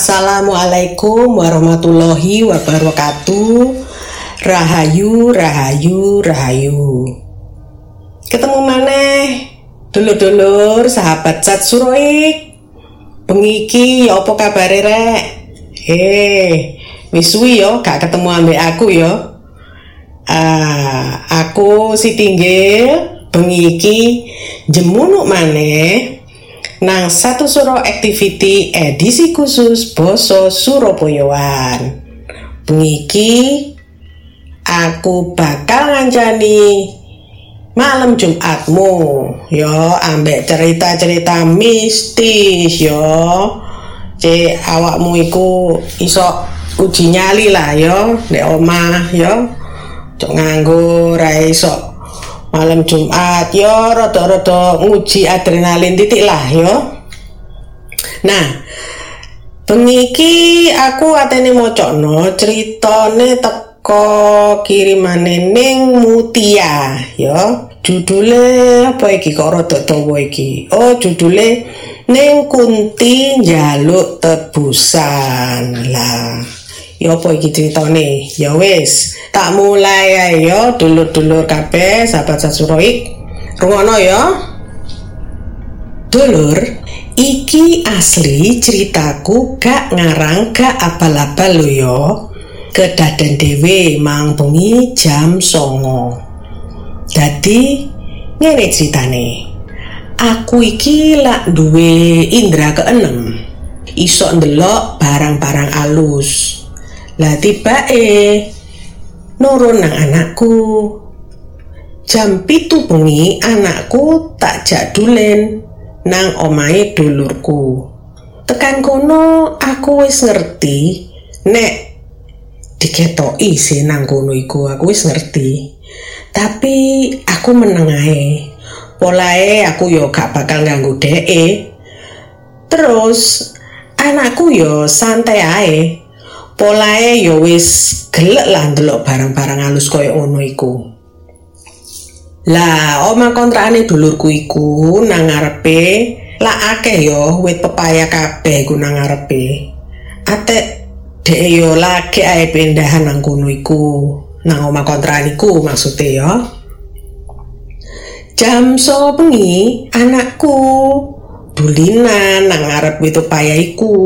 Assalamualaikum warahmatullahi wabarakatuh. Rahayu, rahayu, rahayu. Ketemu maneh, dulur-dulur, sahabat Sat Suroik. Pengiki, ya apa kabare rek? Eh, wis suwi yo gak ketemu ambek aku yo. Ah, aku si tinggil bengi iki jemunuk maneh nang satu suro activity edisi khusus Boso Surabayaan. Bengi iki aku bakal ngancani malam Jumatmu yo ambek cerita-cerita mistis yo. Cek awakmu iku iso uji nyali lah yo nek omah yo. Cok nganggo ra iso malam Jumat yo rada-rada nguji adrenalin titik lah yo. Nah, bengi aku atene mocokno critane teko kirimane ning Mutia yo. Judule apa iki kok rada dawa iki? Oh, judule Ning Kunti njaluk tebusan lah. Ya apa iki ceritane? Ya wis, tak mulai ae ya dulur-dulur kabeh sahabat Sasuroik. Rungono ya. Dulur, iki asli ceritaku gak ngarang gak abal-abal lho ya. Kedaden dhewe mang bengi jam songo. Dadi ngene ceritane. Aku iki lak duwe indra keenem. Iso ndelok barang-barang alus. Lah tibake nurun nang anakku. Jam pitu bengi anakku tak jak dulen nang omahe dulurku. Tekan kono aku wis ngerti nek diketoki sih nang kono iku aku wis ngerti. Tapi aku meneng ae. Polae aku yo gak bakal ganggu dheke. Terus anakku yo santai ae. Polae yo wis gelek lah ndelok barang-barang halus koyo ngono iku. Lah, oma kontrakane dulurku iku nang ngarepe lah akeh yo wit pepaya kabeh iku nang ngarepe. Atek dhek yo lagi ae pindahan nang kono iku. Nang oma kontrakan iku maksude yo. Jam so bengi anakku dulinan nang ngarep wit pepaya iku.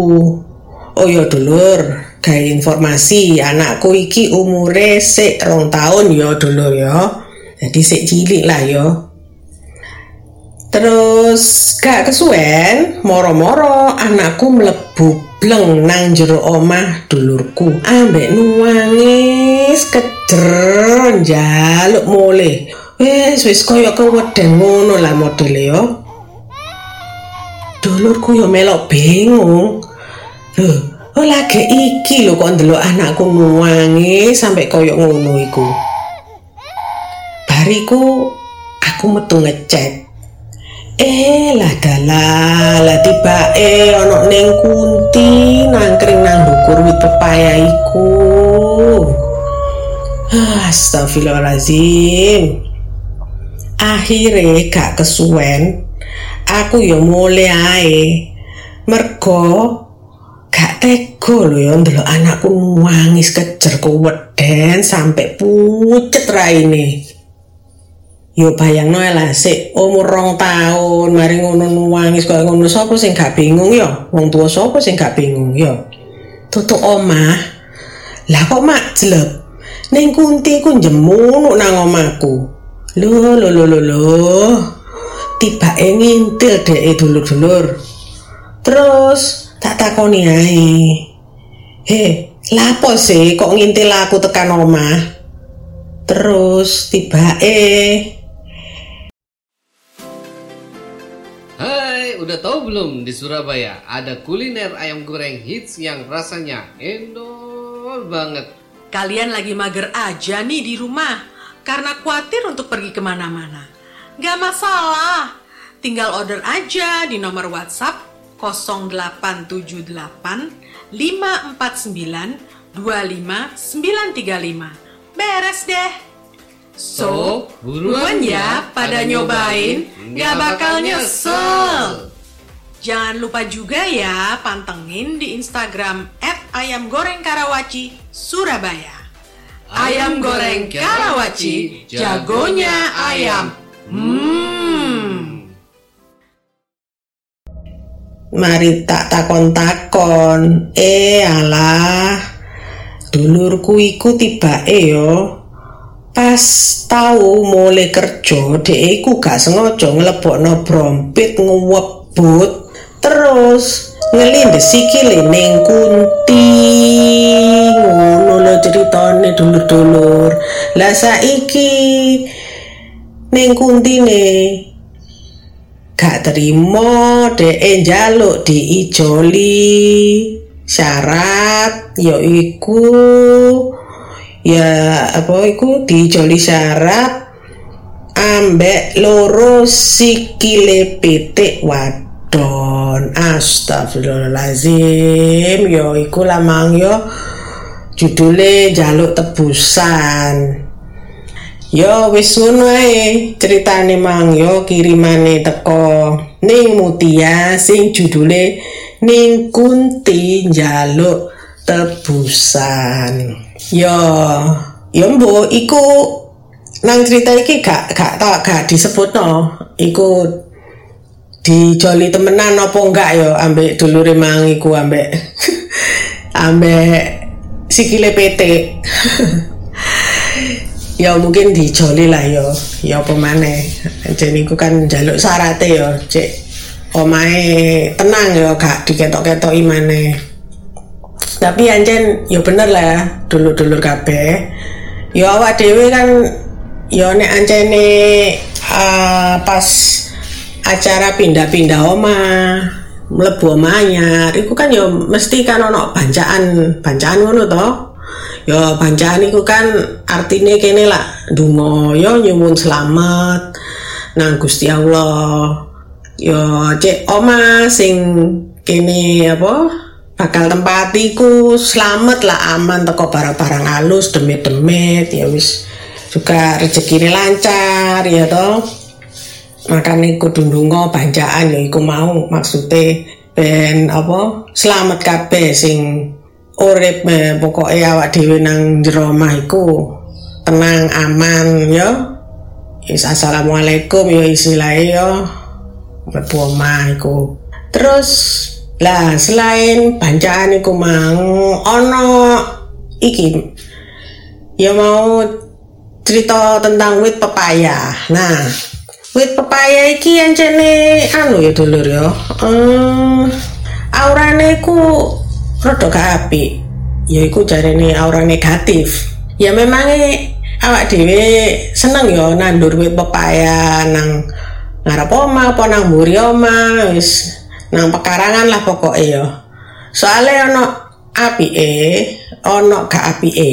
Oh yo dulur, gawe informasi anakku iki umure sik rong tahun yo dulur yo. Jadi sik cilik lah yo. Terus gak kesuwen, moro-moro anakku mlebu bleng nang jero omah dulurku. Ambek nuangis kejer njaluk mule. Wis wis koyo keweden ngono lah modele yo. Dulurku yo melok bingung. Loh, oh lagi iki lho kok ndelok anakku nuangis sampai koyo ngono iku. Bariku aku metu ngecek. Eh lah dalah lah tiba eh ono ning kunti nangkring nang dukur wit pepaya iku. Ah, Astagfirullahaladzim. Akhirnya gak kesuwen, aku ya mulai ae. Mergo gak tega lho ya ndelok anakku nangis kejer keweden sampai pucet raine. Yo bayangno ae lah sik umur rong tahun mari ngono nangis kaya ngono sapa sing gak bingung ya? Wong tua sapa sing gak bingung ya? Tutuk omah. Lah kok mak jelek. Ning kunti ku jemunuk nang omahku. Lho lho lho lho lho. Tibake ngintil dulur-dulur. Terus tak takoni ae. He, lapo sih kok ngintil aku tekan omah? Terus tibake Hai, udah tahu belum di Surabaya ada kuliner ayam goreng hits yang rasanya endol banget. Kalian lagi mager aja nih di rumah karena khawatir untuk pergi ke mana-mana. Gak masalah, tinggal order aja di nomor WhatsApp 0878 549 25935. Beres deh. So, buruan ya pada nyobain, nggak bakal nyesel. Jangan lupa juga ya pantengin di Instagram ayam goreng Karawaci Surabaya. Ayam goreng Karawaci, jagonya ayam. Hmm. Mari tak takon-takon. Eh alah. Dulurku iku tibake yo. Pas tahu mulai kerja, dek iku gak sengaja nglebokno brompit ngewebut terus ngelindes sikile ning kunti ngono lho ceritane dulur-dulur lah saiki ning kuntine gak terima dek njaluk diijoli. Syarat yaiku ya apa iku diijoli syarat ambek loro sikile pitik wadon. Astagfirullahalazim yo iku lamang yo judule jaluk tebusan yo wis ngono ae. Mang yo kirimane teko ning Mutia sing judule ning Kunti jaluk tebusan. Yo yo mbok iku nang cerita iki gak gak tak gak disebut no iku dijoli temenan apa enggak yo ambek dulure mang iku ambek ambek sikile PT ya mungkin dijoli lah yo ya apa maneh. Jadi iku kan jaluk syarate yo cek omae tenang yo gak diketok-ketok imane tapi anjen yo bener lah ya, dulur-dulur kabeh. Yo awak dhewe kan yo nek ancene uh, pas acara pindah-pindah omah mlebu omah anyar iku kan yo mesti kan ono bancaan bancaan ngono to yo bancaan iku kan artine kene lah donga yo nyuwun selamat. Nang Gusti Allah. Yo cek oma sing kene apa bakal tempatiku selamat lah aman teko barang-barang halus demit-demit ya wis. Juga rezeki lancar ya toh. Makanya kudu ndonga bancaan ya iku mau. Maksudnya ben apa selamat kabeh sing urip pokoke awak dhewe nang jero iku tenang aman ya. Is assalamualaikum ya istilahnya ya. Mlebu omah iku. Terus lah selain bancaan iku ono iki ya mau cerita tentang wit pepaya nah wit pepaya iki ancene anu ya dulur ya. Hmm, aurane ku rada gak apik ya iku jarene aura negatif. Ya memangnya awak dhewe seneng ya nandur wit pepaya nang ngarep oma apa nang mburi oma wis nang pekarangan lah pokoknya ya. Soalnya ono apike ono gak apike.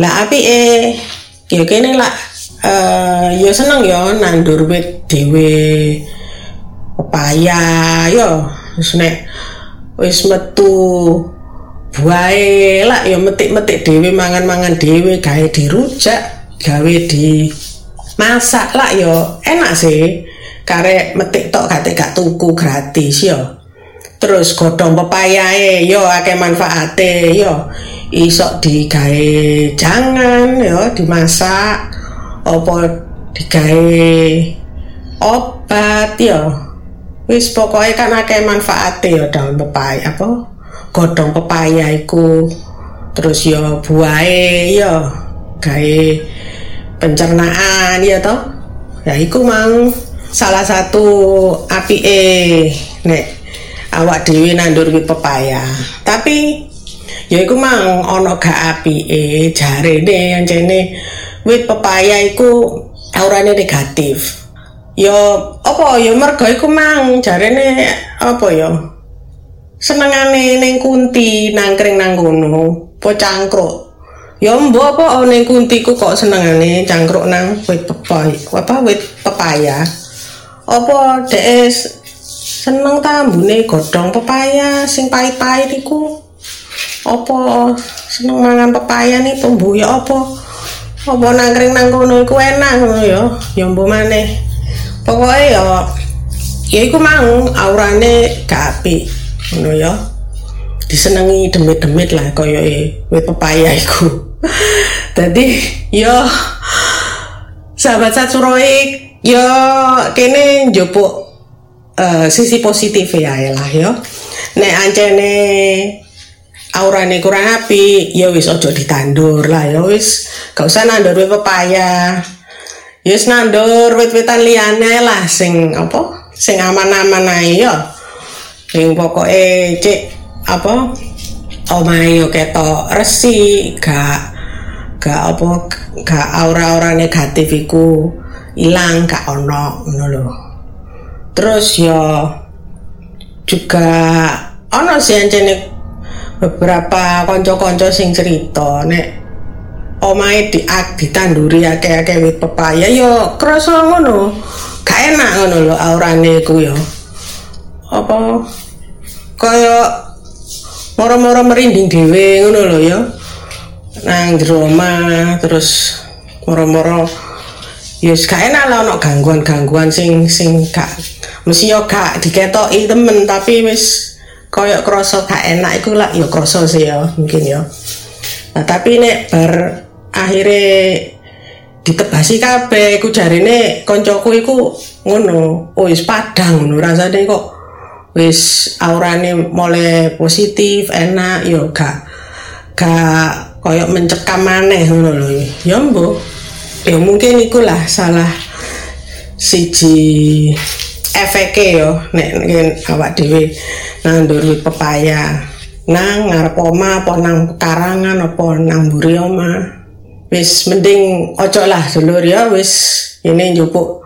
Lah apike ya kene lah uh, ya seneng ya nandur wit dhewe pepaya ya. Wis wis metu buahe lah ya metik-metik dhewe mangan-mangan dhewe gawe dirujak gawe di masak lah ya enak sih. Karek metik tok gak gak tuku gratis yo terus godhong pepayae yo akeh manfaate yo isok digawe jangan yo dimasak. Apa digawe obat yo wis pokoknya kan akeh manfaate yo daun pepaya apa? Godhong pepaya iku. Terus yo buahe yo gawe pencernaan ya toh. Ya iku mang salah satu api eh nek awak dewi nandur wit pepaya. Tapi ya iku mang ono gak api eh jare deh yang cene wit pepaya iku aurane negatif. Yo apa yo mergo iku mang jarene apa yo senengane ning kunti nangkring nang kono po cangkruk. Ya mbok apa ning kuntiku kok senengane cangkruk nang wit pepaya apa wit pepaya. Apa dhek seneng ta mbune godhong pepaya sing pahit-pahit iku? Apa seneng mangan pepaya nih tumbuh ya apa? Apa nangkring nang kono iku enak ngono ya. Ya mbok maneh pokoke ya ya iku mang aurane gak apik ngono ya. Disenengi demit-demit lah kaya wit pepaya iku. Dadi ya sahabat satsuroik ya kene njupuk uh, sisi positif ya lah ya nek ancene aurane kurang api ya wis ojo ditandur lah ya wis. Gak usah nandur pepaya wis nandur wit-witan liyane lah sing apa? Sing aman-aman ae ya. Sing pokoke cek apa? Omahe yo ketok resi gak gak apa gak aura-aura negatif iku ilang gak ono ngono lho. Terus yo juga ono sih beberapa konco-konco sing cerita nek omahe di ditanduri akeh-akeh wit pepaya yo krasa ngono. Gak enak ngono lho aurane iku yo apa? Kaya moro-moro merinding dhewe ngono lho ya. Nang jero terus moro-moro ya gak enak lah ono gangguan-gangguan sing sing gak mesti yo gak diketoki temen tapi wis koyok kroso gak enak iku lah ya kroso sih ya mungkin ya. Nah, tapi nek bar akhirnya ditebasi kabeh iku jarine koncoku iku ngono wis padang ngono rasane kok wis aurane mulai positif enak yo gak gak koyok mencekam maneh ngono lho. Ya mbok ya mungkin iku lah salah siji efeke yo nek awak dhewe nandur wit pepaya. Nang ngarep oma apa nang karangan apa nang mburi oma wis mending ojo lah dulur ya wis ini njupuk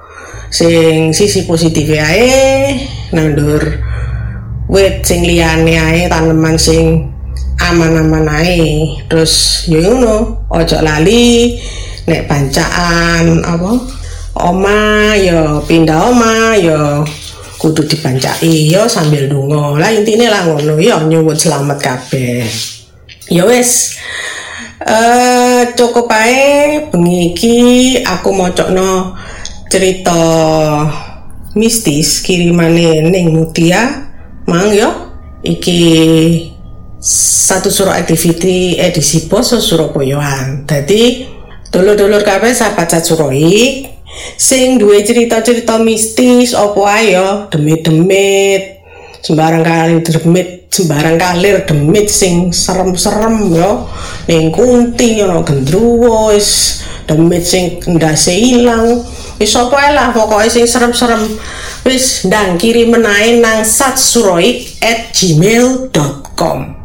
sing sisi positif ae nandur wit sing liyane ae tanaman sing aman-aman ae. Terus yo ngono ojo lali nek bancaan apa? Oma yo pindah oma yo kudu dipancai yo sambil dungo lah intinya lah ngono yo nyuwun selamat kabeh. Yo wes uh, cukup ae bengi iki aku mocokno cerita mistis kirimane ning Mutia. Mang yo. Iki satu suruh activity edisi poso Surabayaan. Jadi dulur-dulur kabeh sahabat Satsuroik sing duwe cerita-cerita mistis opo ayo demit-demit sembarang kali demit sembarang kalir demit sing serem-serem yo. Ning kunti ono gendruwo wis demit sing ndase ilang. Wis opo lah pokoknya sing serem-serem. Wis ndang kirim menae nang satsuroik at gmail.com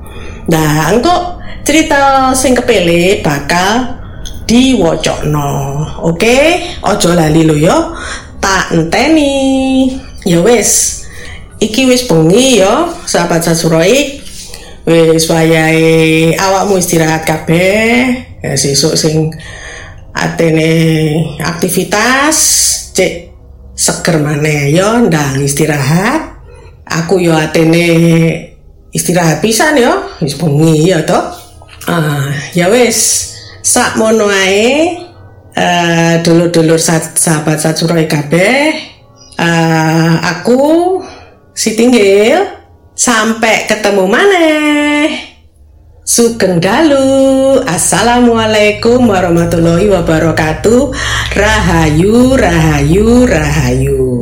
nah engko cerita sing kepele bakal diwocokno oke okay? ojo lali lo yo. Tak enteni. Ya wis iki wis bengi yo sahabat sasuroi wis wayahe awakmu istirahat kabeh. Ya sesuk sing atene aktivitas cek seger maneh yo ndang istirahat. Aku yo atene istirahat pisan yo wis bengi ya toh. Ah ya wis sak mono ae uh, dulur-dulur sahabat Satsuroy kabeh. Uh, aku si tinggil sampai ketemu maneh. Sugeng dalu. Assalamualaikum warahmatullahi wabarakatuh. Rahayu Rahayu Rahayu